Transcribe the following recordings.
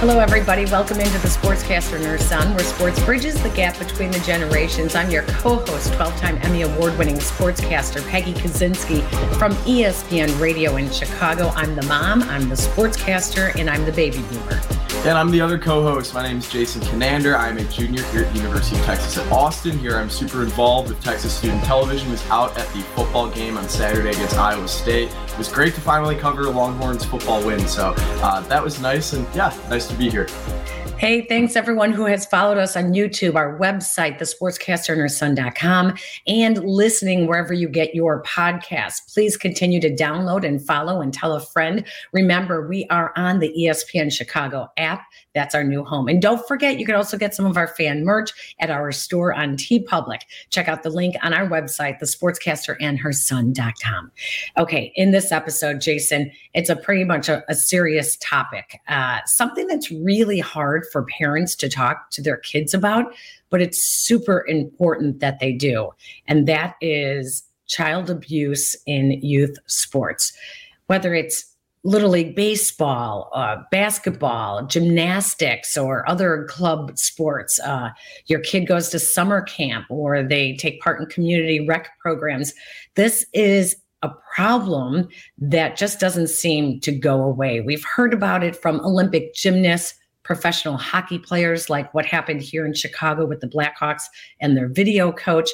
Hello, everybody. Welcome into the Sportscaster Her Son, where sports bridges the gap between the generations. I'm your co host, 12 time Emmy Award winning sportscaster Peggy Kusinski from ESPN Radio in Chicago. I'm the mom, I'm the sportscaster, and I'm the baby boomer. And I'm the other co-host. My name is Jason Conander. I'm a junior here at University of Texas at Austin. Here I'm super involved with Texas Student Television. Was out at the football game on Saturday against Iowa State. It was great to finally cover Longhorns football win. So uh, that was nice, and yeah, nice to be here. Hey, thanks everyone who has followed us on YouTube, our website, thesportscasterandherson.com, and listening wherever you get your podcasts. Please continue to download and follow and tell a friend. Remember, we are on the ESPN Chicago app. That's our new home. And don't forget, you can also get some of our fan merch at our store on TeePublic. Check out the link on our website, thesportscasterandherson.com. Okay, in this episode, Jason, it's a pretty much a, a serious topic, uh, something that's really hard for parents to talk to their kids about, but it's super important that they do. And that is child abuse in youth sports, whether it's Little League Baseball, uh, basketball, gymnastics, or other club sports. Uh, your kid goes to summer camp or they take part in community rec programs. This is a problem that just doesn't seem to go away. We've heard about it from Olympic gymnasts, professional hockey players, like what happened here in Chicago with the Blackhawks and their video coach.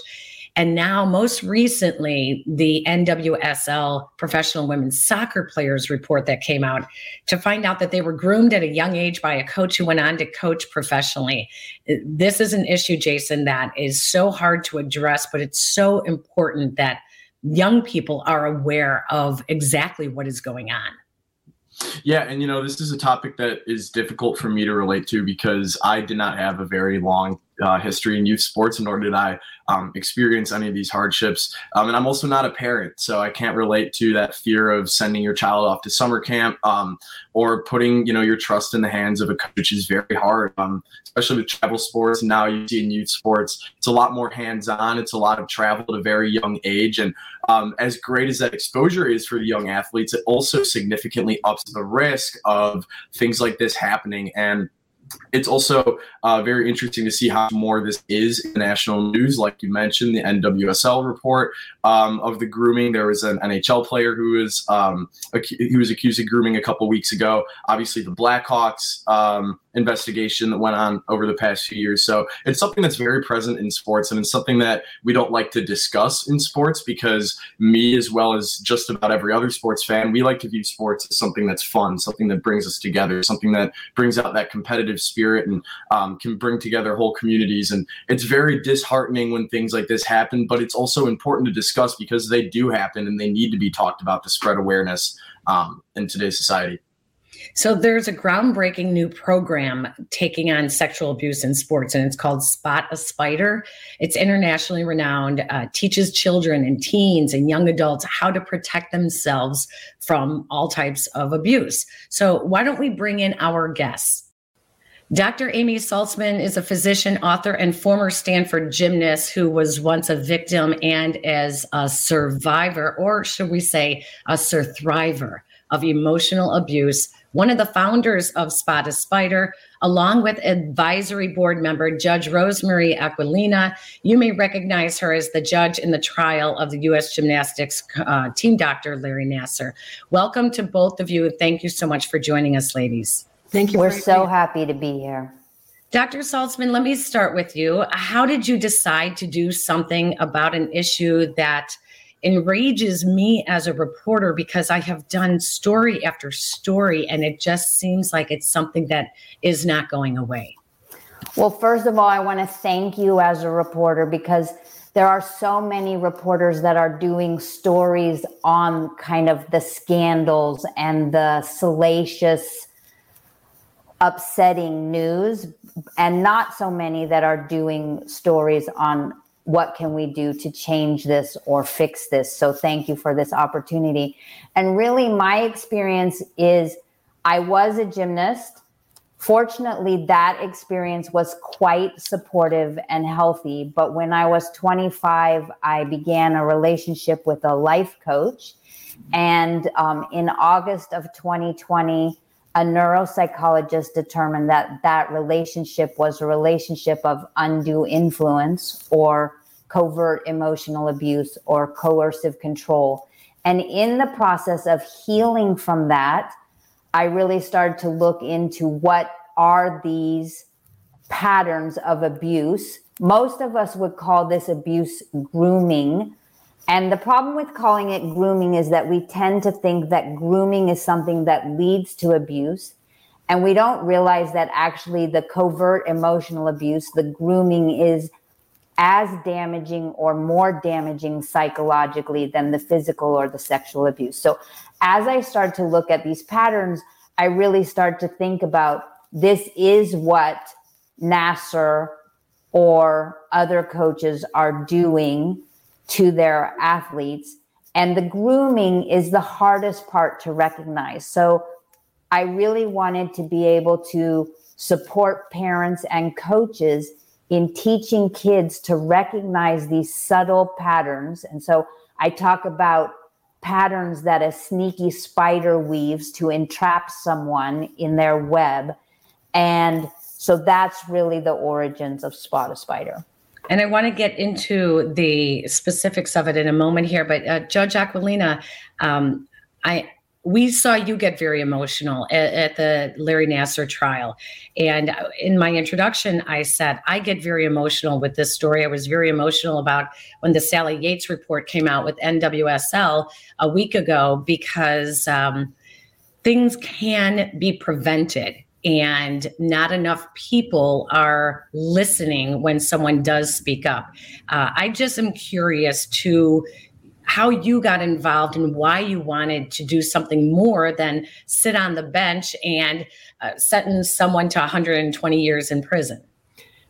And now, most recently, the NWSL professional women's soccer players report that came out to find out that they were groomed at a young age by a coach who went on to coach professionally. This is an issue, Jason, that is so hard to address, but it's so important that young people are aware of exactly what is going on. Yeah, and you know, this is a topic that is difficult for me to relate to because I did not have a very long uh, history in youth sports, nor did I um, experience any of these hardships. Um, and I'm also not a parent, so I can't relate to that fear of sending your child off to summer camp um, or putting, you know, your trust in the hands of a coach, which is very hard, um, especially with travel sports. Now you see in youth sports, it's a lot more hands-on. It's a lot of travel at a very young age, and um, as great as that exposure is for the young athletes, it also significantly ups the risk of things like this happening. And it's also uh, very interesting to see how more this is in national news. Like you mentioned, the NWSL report um, of the grooming. There was an NHL player who was um, ac- who was accused of grooming a couple weeks ago. Obviously, the Blackhawks um, investigation that went on over the past few years. So it's something that's very present in sports, and it's something that we don't like to discuss in sports because me, as well as just about every other sports fan, we like to view sports as something that's fun, something that brings us together, something that brings out that competitive spirit and um, can bring together whole communities. And it's very disheartening when things like this happen, but it's also important to discuss because they do happen and they need to be talked about to spread awareness um, in today's society. So there's a groundbreaking new program taking on sexual abuse in sports, and it's called Spot a Spider. It's internationally renowned, uh, teaches children and teens and young adults how to protect themselves from all types of abuse. So why don't we bring in our guests? Dr. Amy Saltzman is a physician, author, and former Stanford gymnast who was once a victim and as a survivor, or should we say, a surthriver of emotional abuse one of the founders of Spot a Spider, along with advisory board member Judge Rosemarie Aquilina. You may recognize her as the judge in the trial of the U.S. gymnastics uh, team doctor, Larry Nassar. Welcome to both of you. Thank you so much for joining us, ladies. Thank you. We're so happy to be here. Dr. Saltzman, let me start with you. How did you decide to do something about an issue that enrages me as a reporter because I have done story after story and it just seems like it's something that is not going away. Well, first of all, I want to thank you as a reporter because there are so many reporters that are doing stories on kind of the scandals and the salacious, upsetting news, and not so many that are doing stories on what can we do to change this or fix this. So thank you for this opportunity. And really my experience is i was a gymnast. Fortunately that experience was quite supportive and healthy. But when i was 25 i began a relationship with a life coach. And um, in august of 2020 a neuropsychologist determined that that relationship was a relationship of undue influence or covert emotional abuse or coercive control. And in the process of healing from that, I really started to look into what are these patterns of abuse. Most of us would call this abuse grooming. And the problem with calling it grooming is that we tend to think that grooming is something that leads to abuse. And we don't realize that actually the covert emotional abuse, the grooming is as damaging or more damaging psychologically than the physical or the sexual abuse. So as I start to look at these patterns, I really start to think about this is what Nassar or other coaches are doing to their athletes. And the grooming is the hardest part to recognize. So I really wanted to be able to support parents and coaches in teaching kids to recognize these subtle patterns. And so I talk about patterns that a sneaky spider weaves to entrap someone in their web. And so that's really the origins of Spot a Spider. And I want to get into the specifics of it in a moment here. But uh, Judge Aquilina, um, I we saw you get very emotional at, at, the Larry Nassar trial. And in my introduction, I said, I get very emotional with this story. I was very emotional about when the Sally Yates report came out with NWSL a week ago because um, things can be prevented. And not enough people are listening when someone does speak up. Uh, I just am curious to how you got involved and why you wanted to do something more than sit on the bench and uh, sentence someone to 120 years in prison.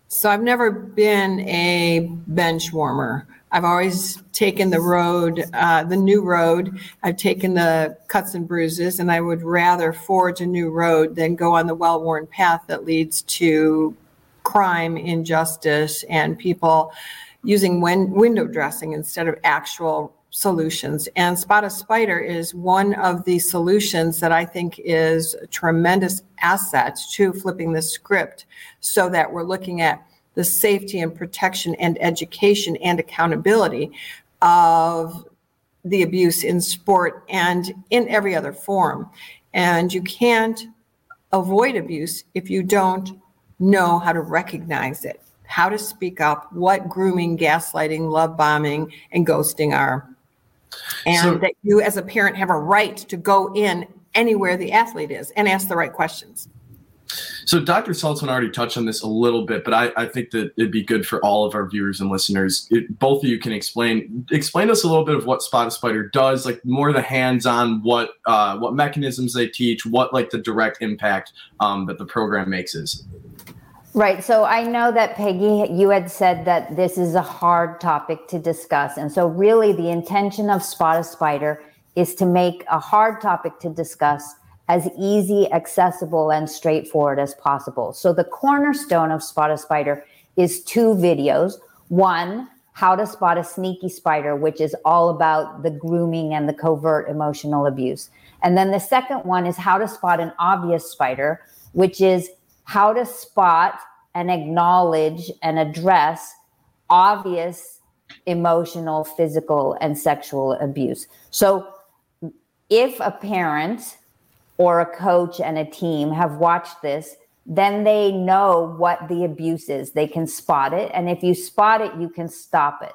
So I've never been a bench warmer. I've always taken the road, uh, the new road. I've taken the cuts and bruises, and I would rather forge a new road than go on the well worn path that leads to crime, injustice, and people using win- window dressing instead of actual solutions. And Spot a Spider is one of the solutions that I think is a tremendous asset to flipping the script so that we're looking at the safety and protection and education and accountability of the abuse in sport and in every other form. And you can't avoid abuse if you don't know how to recognize it, how to speak up, what grooming, gaslighting, love bombing, and ghosting are and so, that you as a parent have a right to go in anywhere the athlete is and ask the right questions. So Dr. Saltzman already touched on this a little bit, but I, I think that it'd be good for all of our viewers and listeners. It, both of you can explain explain us a little bit of what Spot a Spider does, like more the hands-on, what uh, what mechanisms they teach, what like the direct impact um, that the program makes is. Right. So I know that Peggy, you had said that this is a hard topic to discuss. And so, really, the intention of Spot a Spider is to make a hard topic to discuss as easy, accessible, and straightforward as possible. So, the cornerstone of Spot a Spider is two videos. One, how to spot a sneaky spider, which is all about the grooming and the covert emotional abuse. And then the second one is how to spot an obvious spider, which is how to spot and acknowledge and address obvious emotional, physical, and sexual abuse. So, if a parent or a coach and a team have watched this, then they know what the abuse is. They can spot it. And if you spot it, you can stop it.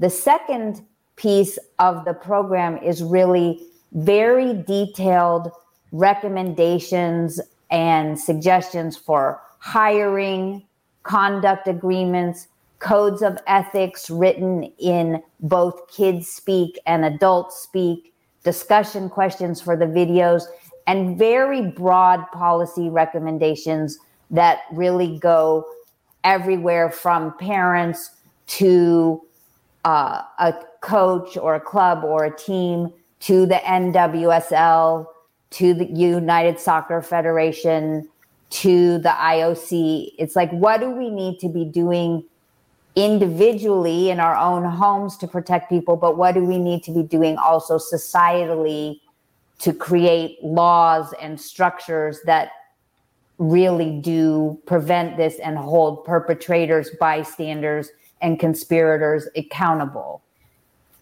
The second piece of the program is really very detailed recommendations and suggestions for hiring, conduct agreements, codes of ethics written in both kids speak and adults speak, discussion questions for the videos, and very broad policy recommendations that really go everywhere from parents to uh, a coach or a club or a team to the NWSL to the United Soccer Federation, to the IOC. It's like, what do we need to be doing individually in our own homes to protect people? But what do we need to be doing also societally to create laws and structures that really do prevent this and hold perpetrators, bystanders, and conspirators accountable.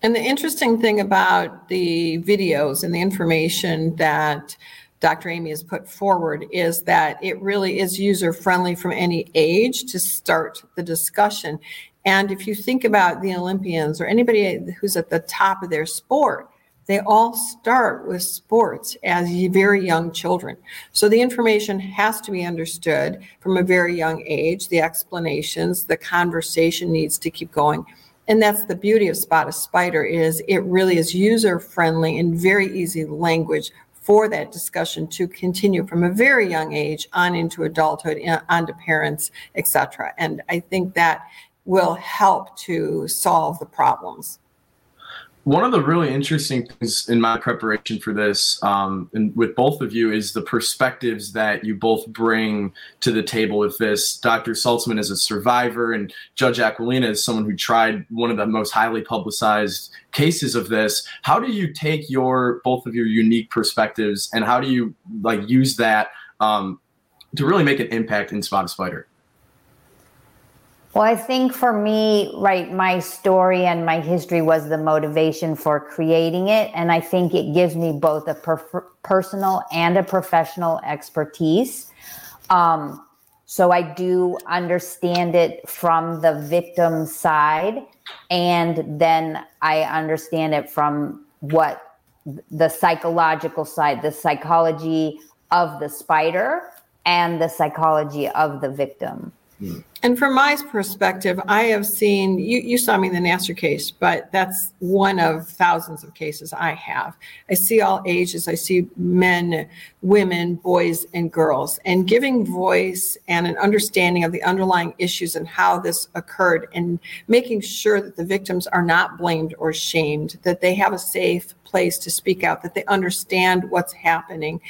And the interesting thing about the videos and the information that Dr. Amy has put forward is that it really is user friendly from any age to start the discussion. And if you think about the Olympians or anybody who's at the top of their sport, they all start with sports as very young children. So the information has to be understood from a very young age, the explanations, the conversation needs to keep going. And that's the beauty of Spot a Spider is it really is user friendly and very easy language for that discussion to continue from a very young age on into adulthood, uh, onto parents, etc. And I think that will help to solve the problems. One of the really interesting things in my preparation for this, um, and with both of you, is the perspectives that you both bring to the table with this. Dr. Saltzman is a survivor, and Judge Aquilina is someone who tried one of the most highly publicized cases of this. How do you take your both of your unique perspectives, and how do you like use that um, to really make an impact in Spot Spider? Well, I think for me, right, my story and my history was the motivation for creating it. And I think it gives me both a per- personal and a professional expertise. Um, so I do understand it from the victim side. And then I understand it from what the psychological side, the psychology of the spider and the psychology of the victim. Mm. And from my perspective, I have seen you, you saw me in the Nassar case, but that's one of thousands of cases I have. I see all ages, I see men, women, boys, and girls, and giving voice and an understanding of the underlying issues and how this occurred, and making sure that the victims are not blamed or shamed, that they have a safe place to speak out, that they understand what's happening,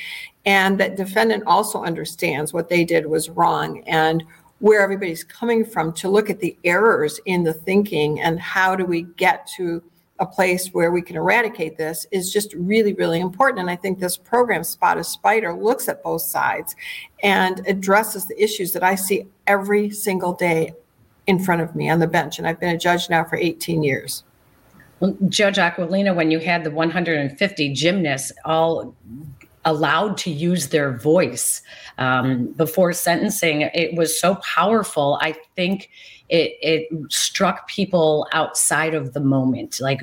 and that defendant also understands what they did was wrong and where everybody's coming from to look at the errors in the thinking and how do we get to a place where we can eradicate this is just really, really important. And I think this program, Spot a Spider, looks at both sides and addresses the issues that I see every single day in front of me on the bench. And I've been a judge now for 18 years. Well, Judge Aquilina, when you had the 150 gymnasts all allowed to use their voice um, before sentencing. It was so powerful. I think it, it struck people outside of the moment. Like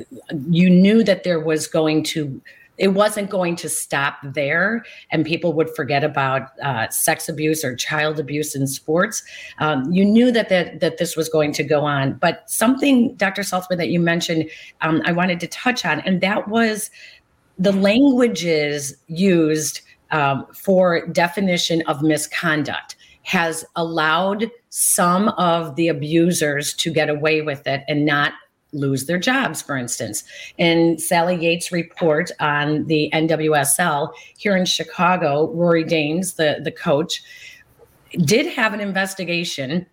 you knew that there was going to it wasn't going to stop there and people would forget about uh, sex abuse or child abuse in sports um, you knew that, that that this was going to go on but something dr saltzman that you mentioned um, i wanted to touch on and that was the languages used um, for definition of misconduct has allowed some of the abusers to get away with it and not lose their jobs, for instance. In Sally Yates' report on the NWSL here in Chicago, Rory Dames, the, the coach, did have an investigation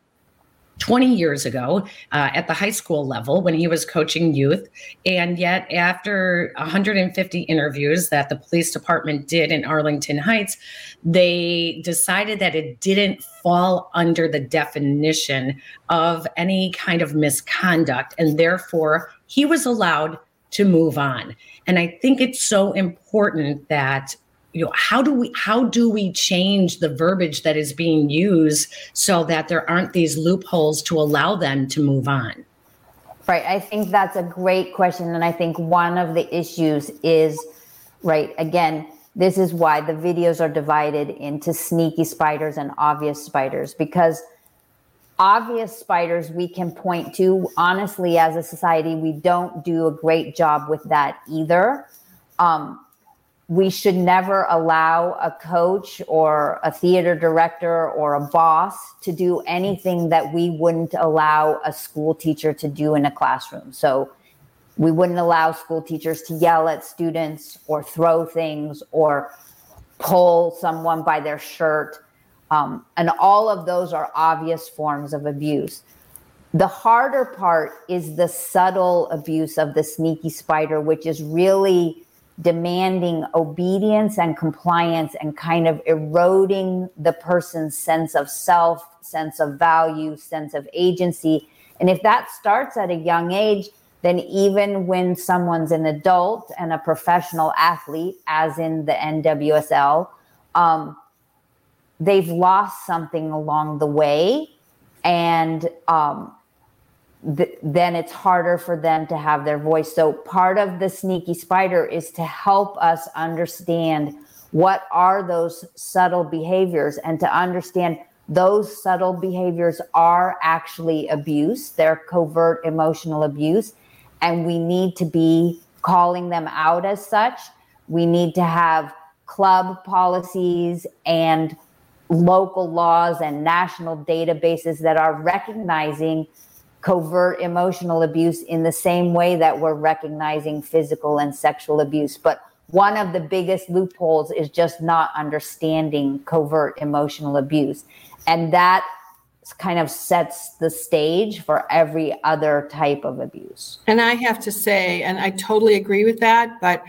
20 years ago uh, at the high school level when he was coaching youth. And yet, after 150 interviews that the police department did in Arlington Heights, they decided that it didn't fall under the definition of any kind of misconduct. And therefore, he was allowed to move on. And I think it's so important that you know how do we how do we change the verbiage that is being used so that there aren't these loopholes to allow them to move on? Right. I think that's a great question. And i think one of the issues is right again this is why the videos are divided into sneaky spiders and obvious spiders because obvious spiders we can point to. Honestly as a society we don't do a great job with that either. Um, we should never allow a coach or a theater director or a boss to do anything that we wouldn't allow a school teacher to do in a classroom. So we wouldn't allow school teachers to yell at students or throw things or pull someone by their shirt. Um, and all of those are obvious forms of abuse. The harder part is the subtle abuse of the sneaky spider, which is really demanding obedience and compliance and kind of eroding the person's sense of self, sense of value, sense of agency. And if that starts at a young age, then even when someone's an adult and a professional athlete, as in the NWSL, um, they've lost something along the way. And um, th- then it's harder for them to have their voice. So part of the sneaky spider is to help us understand what are those subtle behaviors and to understand those subtle behaviors are actually abuse. They're covert emotional abuse. And we need to be calling them out as such. We need to have club policies and local laws and national databases that are recognizing covert emotional abuse in the same way that we're recognizing physical and sexual abuse. But one of the biggest loopholes is just not understanding covert emotional abuse. And that kind of sets the stage for every other type of abuse. And I have to say, and I totally agree with that, but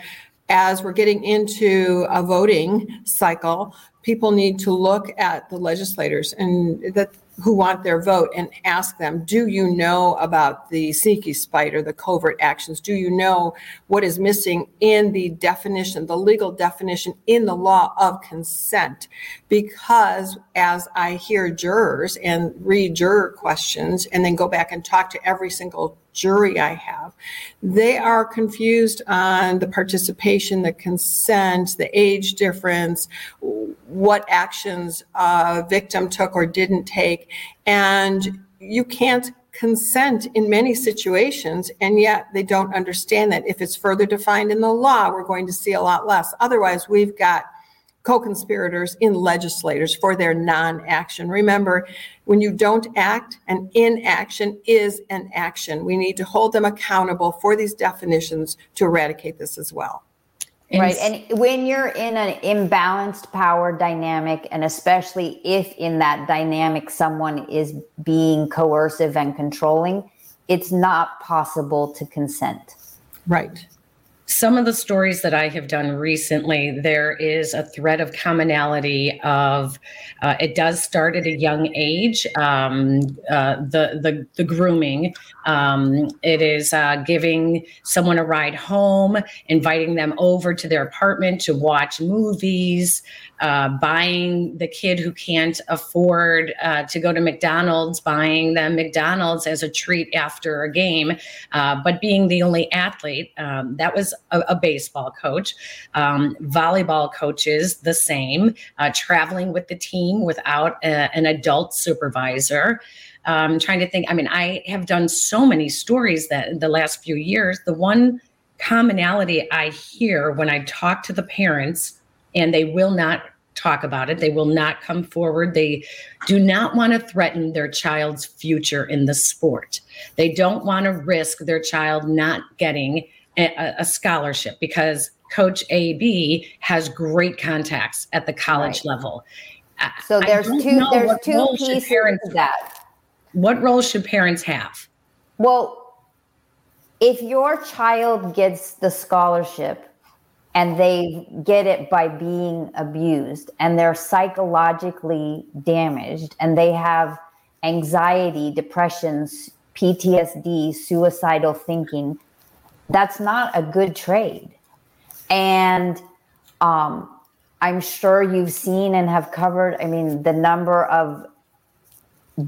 as we're getting into a voting cycle, people need to look at the legislators and that who want their vote and ask them, do you know about the sneaky spider, the covert actions? Do you know what is missing in the definition, the legal definition in the law of consent? Because as I hear jurors and read juror questions and then go back and talk to every single jury I have, they are confused on the participation, the consent, the age difference, what actions a victim took or didn't take. And you can't consent in many situations, and yet they don't understand that if it's further defined in the law, we're going to see a lot less. Otherwise, we've got co-conspirators in legislators for their non-action. Remember, when you don't act, an inaction is an action. We need to hold them accountable for these definitions to eradicate this as well. right. And when you're in an imbalanced power dynamic, and especially if in that dynamic someone is being coercive and controlling, it's not possible to consent. Right some of the stories that I have done recently, there is a thread of commonality of uh, it does start at a young age. Um, uh, the the the grooming. Um, it is uh, giving someone a ride home, inviting them over to their apartment to watch movies uh, buying the kid who can't afford uh, to go to McDonald's, buying them McDonald's as a treat after a game, uh, but being the only athlete. Um, that was a, a baseball coach. Um, volleyball coaches, the same, uh, traveling with the team without a, an adult supervisor. Um, trying to think, I mean, I have done so many stories that the last few years. The one commonality I hear when I talk to the parents and they will not talk about it. They will not come forward. They do not want to threaten their child's future in the sport. They don't want to risk their child not getting a, a scholarship because Coach AB has great contacts at the college right. level. So there's two there's two pieces to that. What role should parents have? Well, if your child gets the scholarship and they get it by being abused and they're psychologically damaged and they have anxiety, depressions, PTSD, suicidal thinking, that's not a good trade. And um, I'm sure you've seen and have covered, I mean, the number of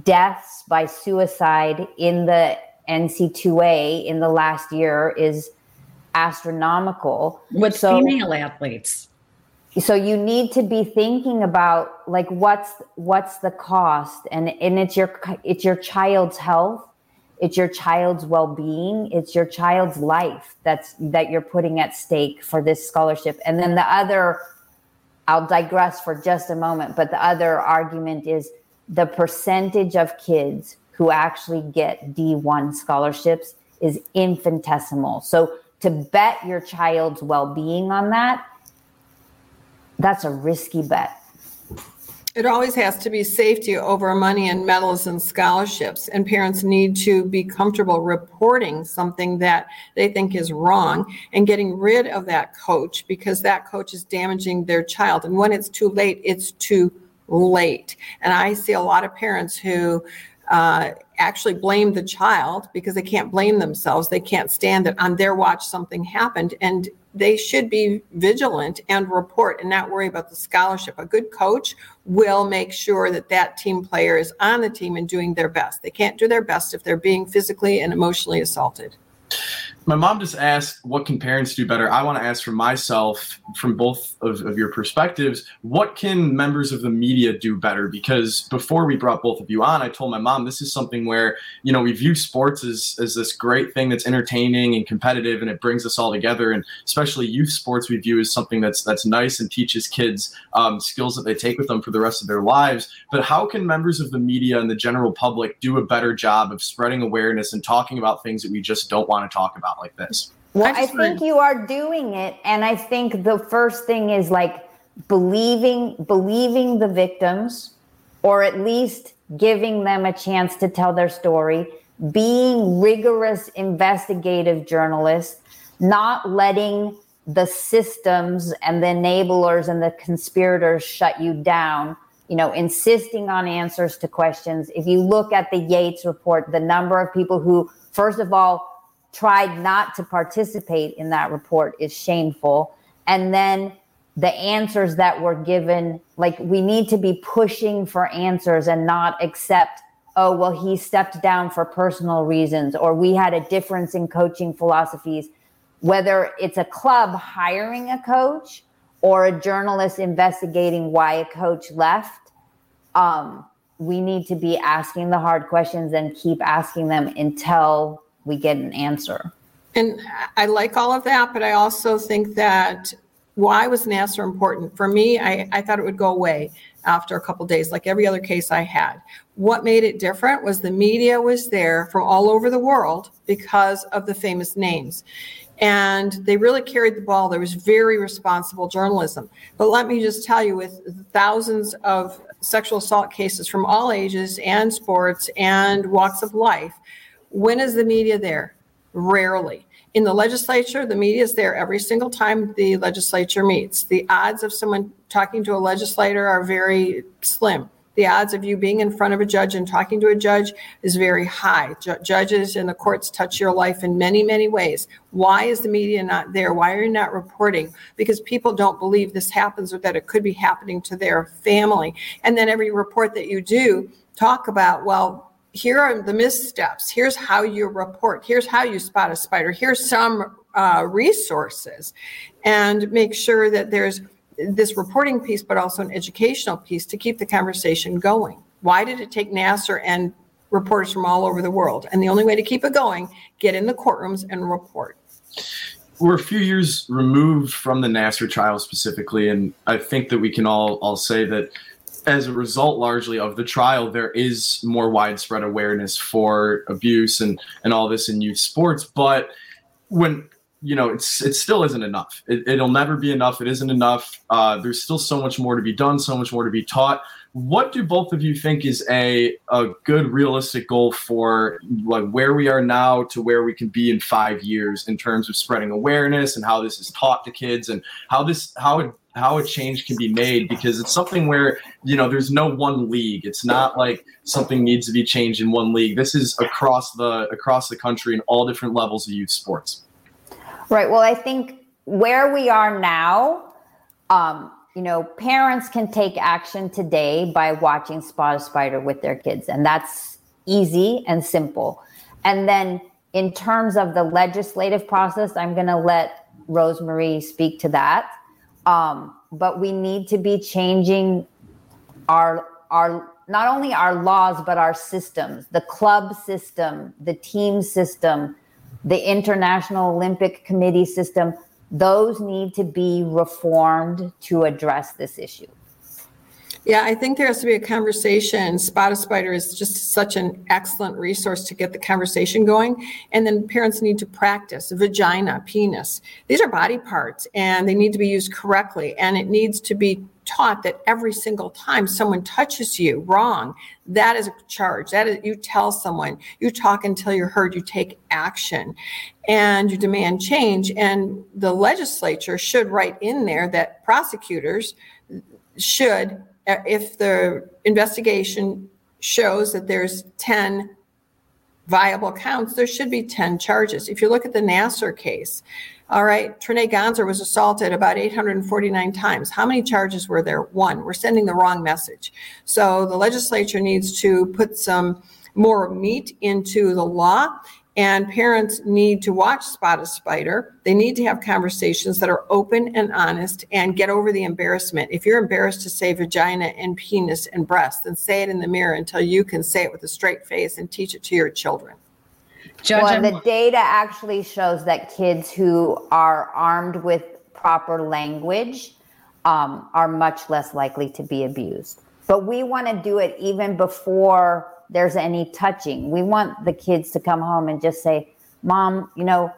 deaths by suicide in the NCAA in the last year is astronomical. With so, female athletes. So you need to be thinking about like what's what's the cost? And and it's your it's your child's health. It's your child's well-being. It's your child's life that's that you're putting at stake for this scholarship. And then the other i'll digress for just a moment but the other argument is the percentage of kids who actually get d1 scholarships is infinitesimal. So to bet your child's well being on that, that's a risky bet. It always has to be safety over money and medals and scholarships. And parents need to be comfortable reporting something that they think is wrong and getting rid of that coach because that coach is damaging their child. And when it's too late, it's too late. And I see a lot of parents who uh, actually blame the child because they can't blame themselves. They can't stand that on their watch something happened. And they should be vigilant and report and not worry about the scholarship. A good coach will make sure that that team player is on the team and doing their best. They can't do their best if they're being physically and emotionally assaulted. My mom just asked, what can parents do better? I want to ask for myself, from both of, of, your perspectives, what can members of the media do better? Because before we brought both of you on, I told my mom this is something where, you know, we view sports as, as this great thing that's entertaining and competitive and it brings us all together. And especially youth sports, we view as something that's that's nice and teaches kids um, skills that they take with them for the rest of their lives. But how can members of the media and the general public do a better job of spreading awareness and talking about things that we just don't want to talk about? Like this? Well, I, I think you are doing it. And I think the first thing is like believing, believing the victims, or at least giving them a chance to tell their story, being rigorous investigative journalists, not letting the systems and the enablers and the conspirators shut you down you know insisting on answers to questions if you look at the yates report the number of people who first of all tried not to participate in that report is shameful. And then the answers that were given, like we need to be pushing for answers and not accept, oh, well, he stepped down for personal reasons, or we had a difference in coaching philosophies. Whether it's a club hiring a coach or a journalist investigating why a coach left, um, we need to be asking the hard questions and keep asking them until we get an answer. And I like all of that, but I also think that why was Nassar important? For me, I, I thought it would go away after a couple days, like every other case I had. What made it different was the media was there from all over the world because of the famous names. And they really carried the ball. There was very responsible journalism. But let me just tell you, with thousands of sexual assault cases from all ages and sports and walks of life, when is the media there? Rarely. In the legislature, the media is there every single time the legislature meets. The odds of someone talking to a legislator are very slim. The odds of you being in front of a judge and talking to a judge is very high. Ju- judges and the courts touch your life in many, many ways. Why is the media not there? Why are you not reporting? Because people don't believe this happens or that it could be happening to their family. And then every report that you do, talk about, well, here are the missteps. Here's how you report. Here's how you spot a spider. Here's some uh, resources, and make sure that there's this reporting piece, but also an educational piece to keep the conversation going. Why did it take Nassar and reporters from all over the world? And the only way to keep it going, get in the courtrooms and report. We're a few years removed from the Nassar trial specifically, and I think that we can all all say that as a result largely of the trial, there is more widespread awareness for abuse and, and all this in youth sports. But when you know, it's it still isn't enough. It, will never be enough. It isn't enough. Uh, there's still so much more to be done, so much more to be taught. What do both of you think is a a good realistic goal for like where we are now to where we can be in five years in terms of spreading awareness and how this is taught to kids and how this how it how a change can be made because it's something where you know there's no one league. It's not like something needs to be changed in one league. This is across the across the country in all different levels of youth sports. Right. Well i think where we are now um, you know parents can take action today by watching spot a spider with their kids and that's easy and simple. And then in terms of the legislative process i'm going to let rosemarie speak to that um, but we need to be changing our our not only our laws but our systems, the club system, the team system, the International Olympic Committee system. Those need to be reformed to address this issue. Yeah, I think there has to be a conversation. Spot a Spider is just such an excellent resource to get the conversation going. And then parents need to practice vagina, penis. These are body parts and they need to be used correctly. And it needs to be taught that every single time someone touches you wrong, that is a charge. That is, you tell someone, you talk until you're heard, you take action, and you demand change. And the legislature should write in there that prosecutors should, Uh, if the investigation shows that there's 10 viable counts, there should be 10 charges. If you look at the Nassar case, all right, Trinea Gonczar was assaulted about 849 times. How many charges were there? One. We're sending the wrong message. So the legislature needs to put some more meat into the law and parents need to watch Spot a Spider. They need to have conversations that are open and honest and get over the embarrassment. If you're embarrassed to say vagina and penis and breast, then say it in the mirror until you can say it with a straight face and teach it to your children. Judge, well, the data actually shows that kids who are armed with proper language um, are much less likely to be abused. But we want to do it even before there's any touching. We want the kids to come home and just say, "Mom, you know,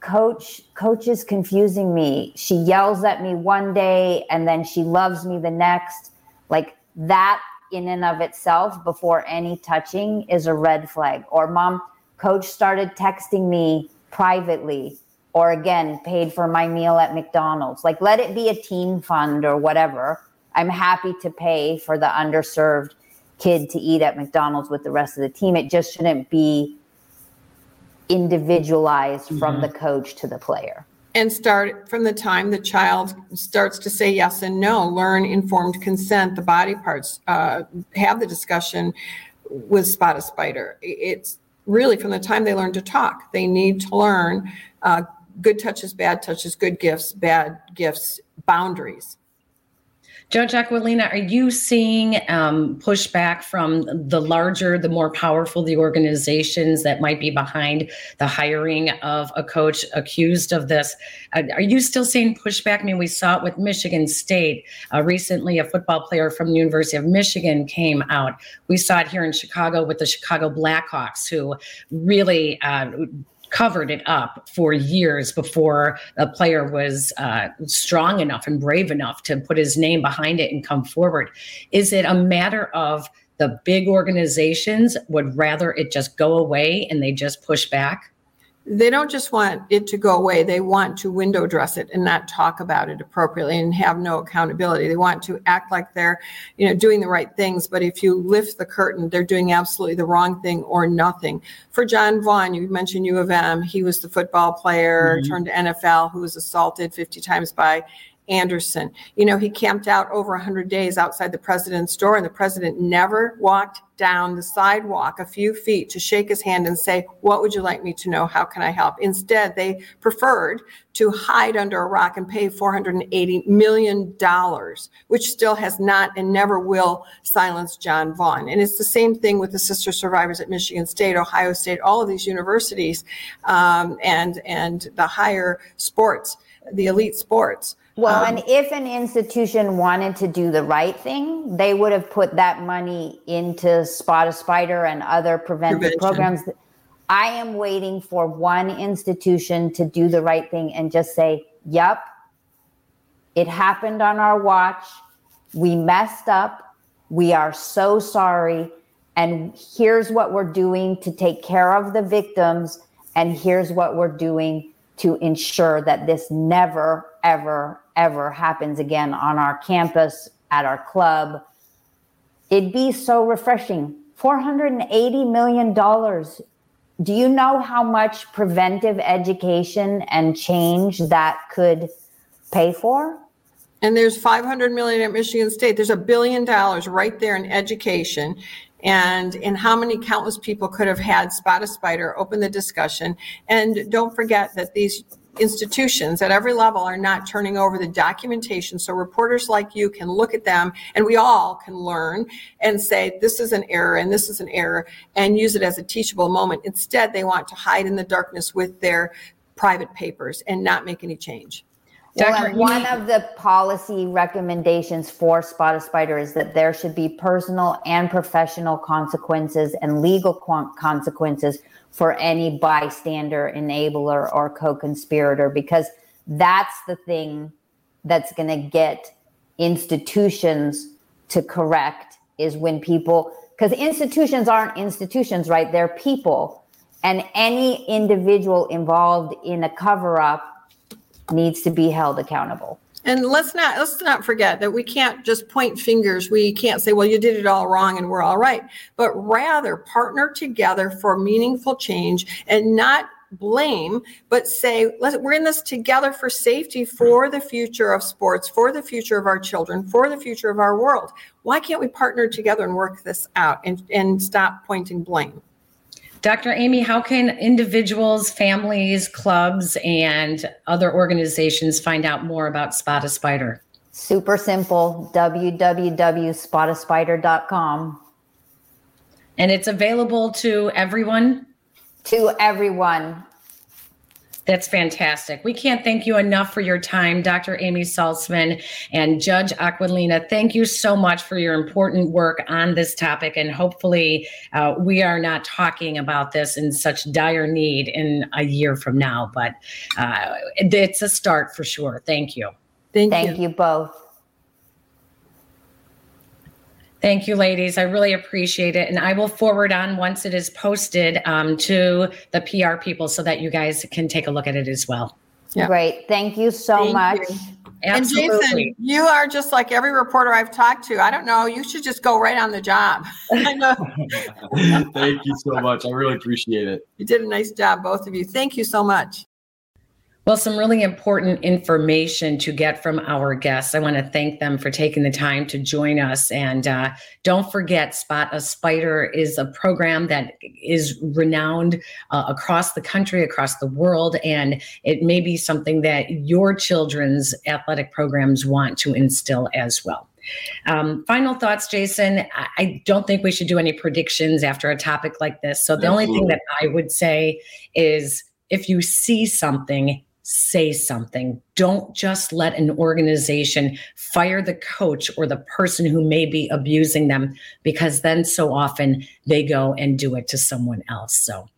coach coach is confusing me. She yells at me one day and then she loves me the next." Like that in and of itself before any touching is a red flag. Or mom, coach started texting me privately or again paid for my meal at McDonald's. Like let it be a team fund or whatever. I'm happy to pay for the underserved kid to eat at McDonald's with the rest of the team. It just shouldn't be individualized mm-hmm. from the coach to the player. And start from the time the child starts to say yes and no, learn informed consent, the body parts, uh, have the discussion with Spot a Spider. It's really from the time they learn to talk. They need to learn uh, good touches, bad touches, good gifts, bad gifts, boundaries. Judge Aquilina, are you seeing um, pushback from the larger, the more powerful the organizations that might be behind the hiring of a coach accused of this? Uh, are you still seeing pushback? I mean, we saw it with Michigan State. Uh, recently, a football player from the University of Michigan came out. We saw it here in Chicago with the Chicago Blackhawks, who really uh, covered it up for years before a player was uh, strong enough and brave enough to put his name behind it and come forward. Is it a matter of the big organizations would rather it just go away and they just push back? They don't just want it to go away. They want to window dress it and not talk about it appropriately and have no accountability. They want to act like they're, you know, doing the right things. But if you lift the curtain, they're doing absolutely the wrong thing or nothing. For Jon Vaughn, you mentioned U of M. He was the football player mm-hmm. turned to NFL who was assaulted 50 times by Anderson. You know, he camped out over 100 days outside the president's door, and the president never walked down the sidewalk a few feet to shake his hand and say, What would you like me to know? How can I help? Instead, they preferred to hide under a rock and pay $480 million, which still has not and never will silence Jon Vaughn. And it's the same thing with the sister survivors at Michigan State, Ohio State, all of these universities um, and, and the higher sports, the elite sports. Well, um, and if an institution wanted to do the right thing, they would have put that money into Spot a Spider and other preventive prevention. programs. I am waiting for one institution to do the right thing and just say, yep, it happened on our watch. We messed up. We are so sorry. And here's what we're doing to take care of the victims. And here's what we're doing to ensure that this never, ever, ever happens again on our campus, at our club. It'd be so refreshing. $480 million. Do you know how much preventive education and change that could pay for? And there's 500 million at Michigan State. There's a billion dollars right there in education. And in how many countless people could have had Spot a Spider open the discussion. And don't forget that these institutions at every level are not turning over the documentation so reporters like you can look at them and we all can learn and say this is an error and this is an error and use it as a teachable moment instead they want to hide in the darkness with their private papers and not make any change well, one of the policy recommendations for Spot a Spider is that there should be personal and professional consequences and legal consequences for any bystander, enabler, or co conspirator, because that's the thing that's going to get institutions to correct is when people, because institutions aren't institutions, right? They're people. And any individual involved in a cover up needs to be held accountable. And let's not let's not forget that we can't just point fingers. We can't say, "Well, you did it all wrong and we're all right," but rather partner together for meaningful change and not blame, but say, Let's, we're in this together for safety, for the future of sports, for the future of our children, for the future of our world. Why can't we partner together and work this out and, and stop pointing blame? Dr. Amy, how can individuals, families, clubs, and other organizations find out more about Spot a Spider? Super simple www.spotaspider.com. And it's available to everyone? To everyone. That's fantastic. We can't thank you enough for your time, Dr. Amy Saltzman and Judge Aquilina. Thank you so much for your important work on this topic. And hopefully, uh, we are not talking about this in such dire need in a year from now, but uh, it's a start for sure. Thank you. Thank, thank you. you both. Thank you, ladies. I really appreciate it. And I will forward on once it is posted um, to the PR people so that you guys can take a look at it as well. Yeah. Great. Thank you so Thank much. You. Absolutely. And Jason, you are just like every reporter I've talked to. I don't know. You should just go right on the job. I know. Thank you so much. I really appreciate it. You did a nice job, both of you. Thank you so much. Well, some really important information to get from our guests. I want to thank them for taking the time to join us. And uh, don't forget, Spot a Spider is a program that is renowned uh, across the country, across the world. And it may be something that your children's athletic programs want to instill as well. Um, final thoughts, Jason. I don't think we should do any predictions after a topic like this. So the Absolutely. only thing that I would say is if you see something, say something. Don't just let an organization fire the coach or the person who may be abusing them, because then so often they go and do it to someone else. So,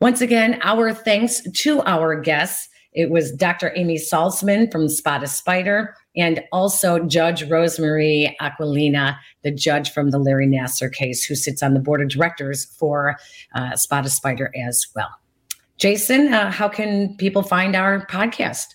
once again, our thanks to our guests. It was Dr. Amy Saltzman from Spot a Spider and also Judge Rosemarie Aquilina, the judge from the Larry Nassar case, who sits on the board of directors for uh, Spot a Spider as well. Jason, uh, how can people find our podcast?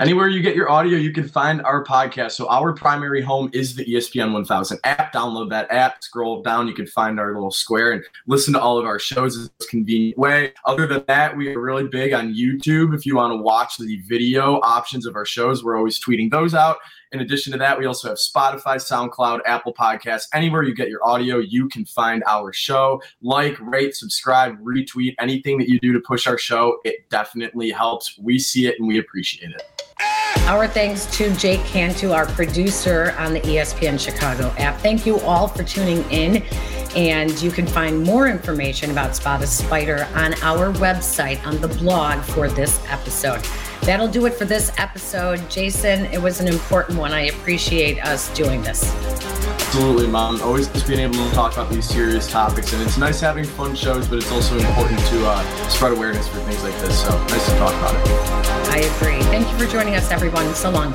Anywhere you get your audio, you can find our podcast. So our primary home is the ESPN 1000 app. Download that app, scroll down, you can find our little square and listen to all of our shows in a convenient way. Other than that, we are really big on YouTube. If you want to watch the video options of our shows, we're always tweeting those out. In addition to that, we also have Spotify, SoundCloud, Apple Podcasts. Anywhere you get your audio, you can find our show. Like, rate, subscribe, retweet, anything that you do to push our show, it definitely helps. We see it and we appreciate it. Our thanks to Jake Cantu, our producer on the ESPN Chicago app. Thank you all for tuning in. And you can find more information about Spot a Spider on our website on the blog for this episode. That'll do it for this episode. Jason, it was an important one. I appreciate us doing this. Absolutely, Mom. Always just being able to talk about these serious topics. And it's nice having fun shows, but it's also important to uh, spread awareness for things like this. So nice to talk about it. I agree. Thank you for joining us, everyone. So long.